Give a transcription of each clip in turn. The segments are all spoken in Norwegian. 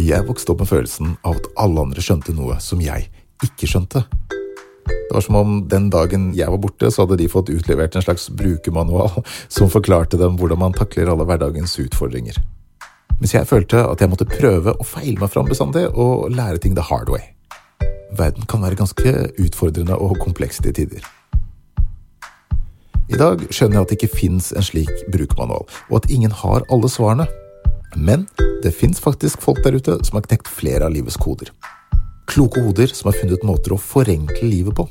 Jeg vokste opp med følelsen av at alle andre skjønte noe som jeg ikke skjønte. Det var som om den dagen jeg var borte, så hadde de fått utlevert en slags brukermanual som forklarte dem hvordan man takler alle hverdagens utfordringer. Mens jeg følte at jeg måtte prøve å feile meg fram bestandig og lære ting the hard way. Verden kan være ganske utfordrende og kompleks til tider. I dag skjønner jeg at det ikke fins en slik brukermanual, og at ingen har alle svarene. Men det fins faktisk folk der ute som har knekt flere av livets koder. Kloke hoder som har funnet måter å forenkle livet på.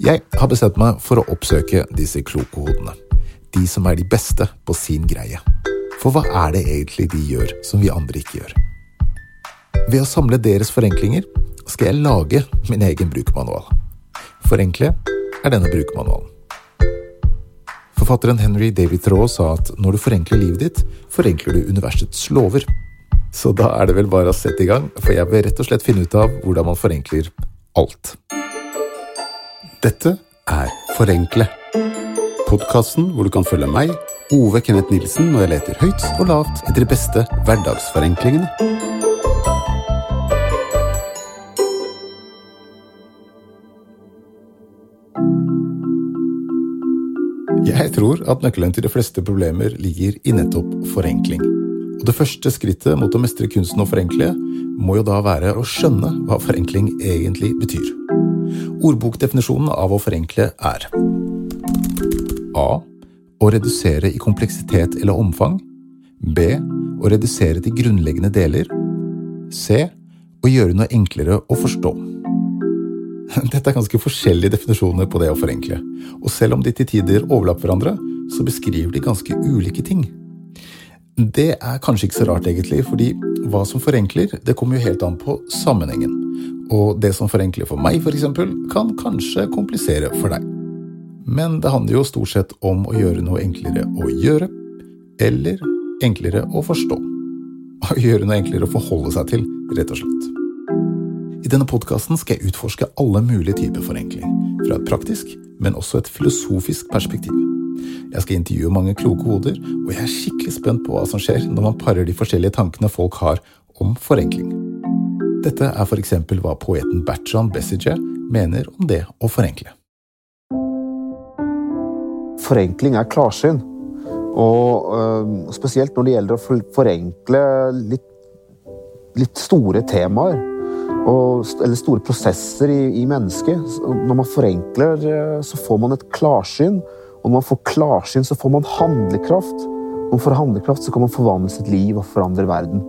Jeg har bestemt meg for å oppsøke disse kloke hodene. De som er de beste på sin greie. For hva er det egentlig de gjør som vi andre ikke gjør? Ved å samle deres forenklinger skal jeg lage min egen brukermanual. Forenkle er denne brukermanualen. Forfatteren Henry David Thoreau sa at når du forenkler livet ditt, forenkler du universets lover. Så da er det vel bare å sette i gang, for jeg vil rett og slett finne ut av hvordan man forenkler alt. Dette er Forenkle. Podkasten hvor du kan følge meg, Ove Kenneth Nilsen, når jeg leter høyt og lavt etter de beste hverdagsforenklingene. Jeg tror at nøkkelen til de fleste problemer ligger i nettopp forenkling. Og Det første skrittet mot å mestre kunsten å forenkle må jo da være å skjønne hva forenkling egentlig betyr. Ordbokdefinisjonen av å forenkle er A. Å redusere i kompleksitet eller omfang. B. Å redusere til grunnleggende deler. C. Å gjøre noe enklere å forstå. Dette er ganske forskjellige definisjoner på det å forenkle, og selv om de til tider overlapper hverandre, så beskriver de ganske ulike ting. Det er kanskje ikke så rart, egentlig, fordi hva som forenkler, det kommer jo helt an på sammenhengen. Og det som forenkler for meg, f.eks., kan kanskje komplisere for deg. Men det handler jo stort sett om å gjøre noe enklere å gjøre, eller enklere å forstå. Å gjøre noe enklere å forholde seg til, rett og slett. I denne podkasten skal jeg utforske alle mulige typer forenkling, fra et praktisk, men også et filosofisk perspektiv. Jeg skal intervjue mange kloke hoder, og jeg er skikkelig spent på hva som skjer når man parer de forskjellige tankene folk har om forenkling. Dette er f.eks. hva poeten Bertrand Bessiger mener om det å forenkle. Forenkling er klarsyn. Og øh, spesielt når det gjelder å forenkle litt, litt store temaer og, eller store prosesser i, i mennesket. Når man forenkler, eh, så får man et klarsyn. Og når man får klarsyn, så får man handlekraft. Når man får handlekraft, så kan man forvandle sitt liv og forandre verden.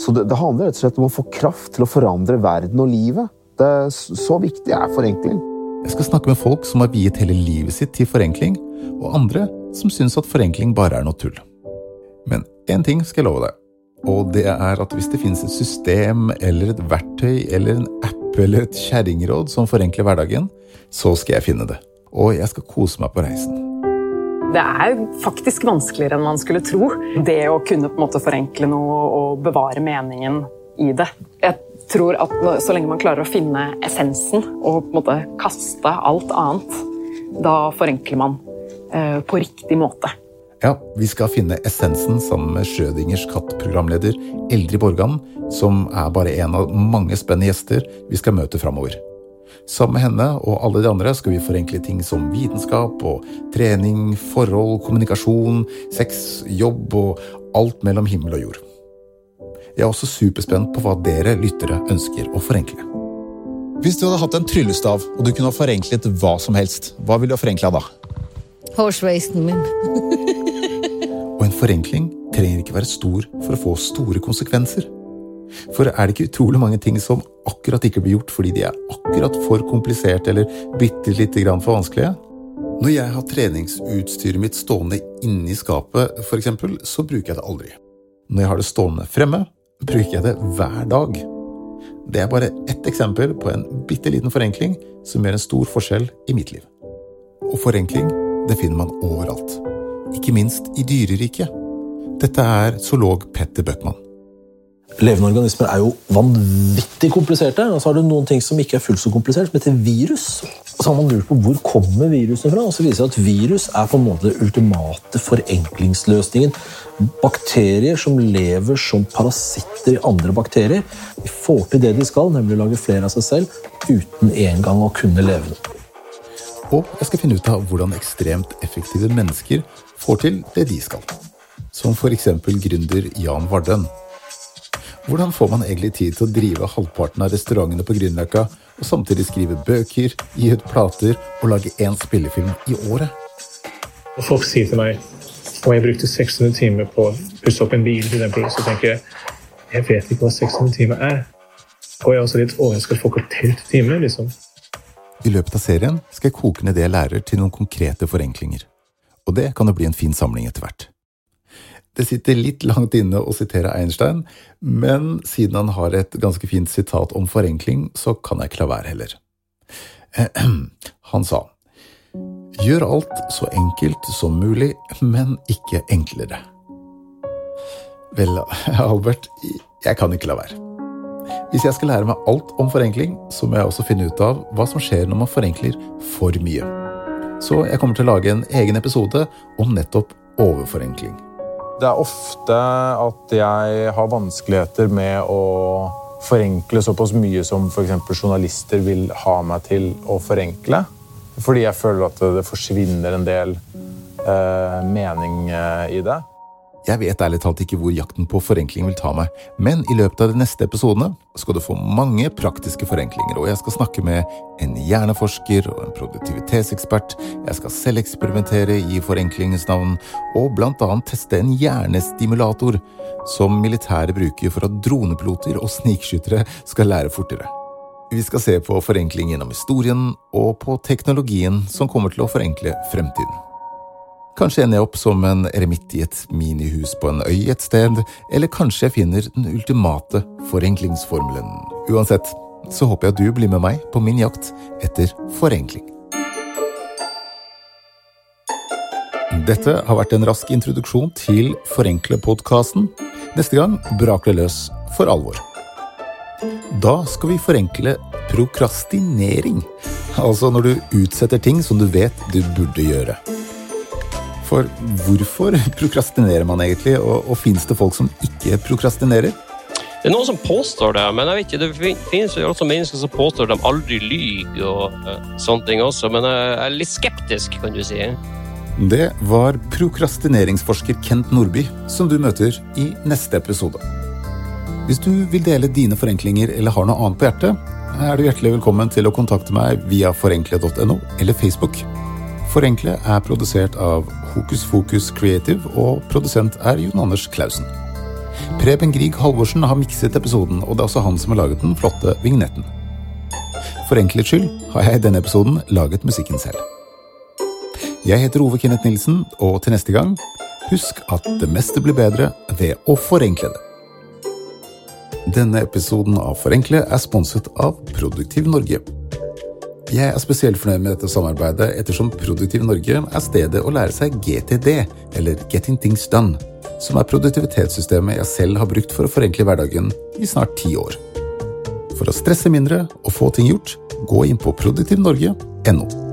Så det, det handler rett og slett om å få kraft til å forandre verden og livet. Det er Så viktig er forenkling. Jeg skal snakke med folk som har viet hele livet sitt til forenkling, og andre som syns at forenkling bare er noe tull. Men én ting skal jeg love deg. Og det er at hvis det finnes et system eller et verktøy eller en app eller et kjerringråd som forenkler hverdagen, så skal jeg finne det. Og jeg skal kose meg på reisen. Det er faktisk vanskeligere enn man skulle tro. Det å kunne på en måte forenkle noe og bevare meningen i det. Jeg tror at så lenge man klarer å finne essensen og på en måte kaste alt annet, da forenkler man eh, på riktig måte. Ja, vi skal finne essensen sammen med Schrødingers katt-programleder Eldrid Borgan, som er bare en av mange spennende gjester vi skal møte framover. Sammen med henne og alle de andre skal vi forenkle ting som vitenskap og trening, forhold, kommunikasjon, sex, jobb og alt mellom himmel og jord. Jeg er også superspent på hva dere lyttere ønsker å forenkle. Hvis du hadde hatt en tryllestav og du kunne ha forenklet hva som helst, hva ville du ha forenkla da? Hårsveisen min. forenkling trenger ikke være stor for å få store konsekvenser. For er det ikke utrolig mange ting som akkurat ikke blir gjort fordi de er akkurat for kompliserte eller bitte lite grann for vanskelige? Når jeg har treningsutstyret mitt stående inni skapet, f.eks., så bruker jeg det aldri. Når jeg har det stående fremme, bruker jeg det hver dag. Det er bare ett eksempel på en bitte liten forenkling som gjør en stor forskjell i mitt liv. Og forenkling det finner man overalt. Ikke minst i dyreriket. Dette er zoolog Petter Bøckmann. Levende organismer er jo vanvittig kompliserte. Og så har du noen ting som ikke er fullt så komplisert, som heter virus. Og så har man lurt på hvor kommer viruset fra, og så viser det seg at virus er på en måte den ultimate forenklingsløsningen. Bakterier som lever som parasitter i andre bakterier, de får til det de skal, nemlig å lage flere av seg selv, uten engang å kunne leve. Og jeg skal finne ut av hvordan ekstremt effektive mennesker får til det de skal. Som f.eks. gründer Jan Vardøen. Hvordan får man egentlig tid til å drive halvparten av restaurantene på Grünerløkka, og samtidig skrive bøker, gi ut plater og lage én spillefilm i året? Og folk sier til meg om jeg brukte 600 timer på å pusse opp en bil, til den eksempel, så tenker jeg jeg vet ikke hva 600 timer er. Og jeg er også litt overrasket at folk har telt timer. liksom. I løpet av serien skal jeg koke ned det jeg lærer til noen konkrete forenklinger. Og det kan jo bli en fin samling etter hvert. Det sitter litt langt inne å sitere Einstein, men siden han har et ganske fint sitat om forenkling, så kan jeg ikke la være heller. Han sa Gjør alt så enkelt som mulig, men ikke enklere. Vel, Albert, jeg kan ikke la være. Hvis jeg skal lære meg alt om forenkling, så må jeg også finne ut av hva som skjer når man forenkler for mye. Så jeg kommer til å lage en egen episode om nettopp overforenkling. Det er ofte at jeg har vanskeligheter med å forenkle såpass mye som f.eks. journalister vil ha meg til å forenkle. Fordi jeg føler at det forsvinner en del eh, mening eh, i det. Jeg vet ærlig talt ikke hvor jakten på forenkling vil ta meg, men i løpet av de neste episodene skal du få mange praktiske forenklinger, og jeg skal snakke med en hjerneforsker og en produktivitetsekspert, jeg skal selv eksperimentere i forenklingens navn, og blant annet teste en hjernestimulator som militæret bruker for at dronepiloter og snikskyttere skal lære fortere. Vi skal se på forenkling gjennom historien og på teknologien som kommer til å forenkle fremtiden. Kanskje ender jeg opp som en eremitt i et minihus på en øy et sted, eller kanskje jeg finner den ultimate forenklingsformelen. Uansett så håper jeg at du blir med meg på min jakt etter forenkling. Dette har vært en rask introduksjon til Forenkle-podkasten. Neste gang braker det løs for alvor. Da skal vi forenkle prokrastinering, altså når du utsetter ting som du vet du burde gjøre. For hvorfor prokrastinerer man egentlig, og, og fins det folk som ikke prokrastinerer? Det er noen som påstår det, men jeg vet ikke, det finnes jo også mennesker som påstår de aldri lyver og uh, sånne ting også, men jeg er litt skeptisk, kan du si. Det var prokrastineringsforsker Kent Nordby som du møter i neste episode. Hvis du vil dele dine forenklinger eller har noe annet på hjertet, er du hjertelig velkommen til å kontakte meg via forenkle.no eller Facebook. Forenkle er produsert av Hokus Fokus Creative, og produsent er Jon Anders Klausen. Preben Grieg Halvorsen har mikset episoden, og det er også han som har laget den flotte vignetten. For enkelhets skyld har jeg i denne episoden laget musikken selv. Jeg heter Ove Kenneth Nilsen, og til neste gang, husk at det meste blir bedre ved å forenkle det. Denne episoden av Forenkle er sponset av Produktiv Norge. Jeg er spesielt fornøyd med dette samarbeidet ettersom Produktiv Norge er stedet å lære seg GTD, eller Getting Things Done, som er produktivitetssystemet jeg selv har brukt for å forenkle hverdagen i snart ti år. For å stresse mindre og få ting gjort, gå inn på produktivnorge.no.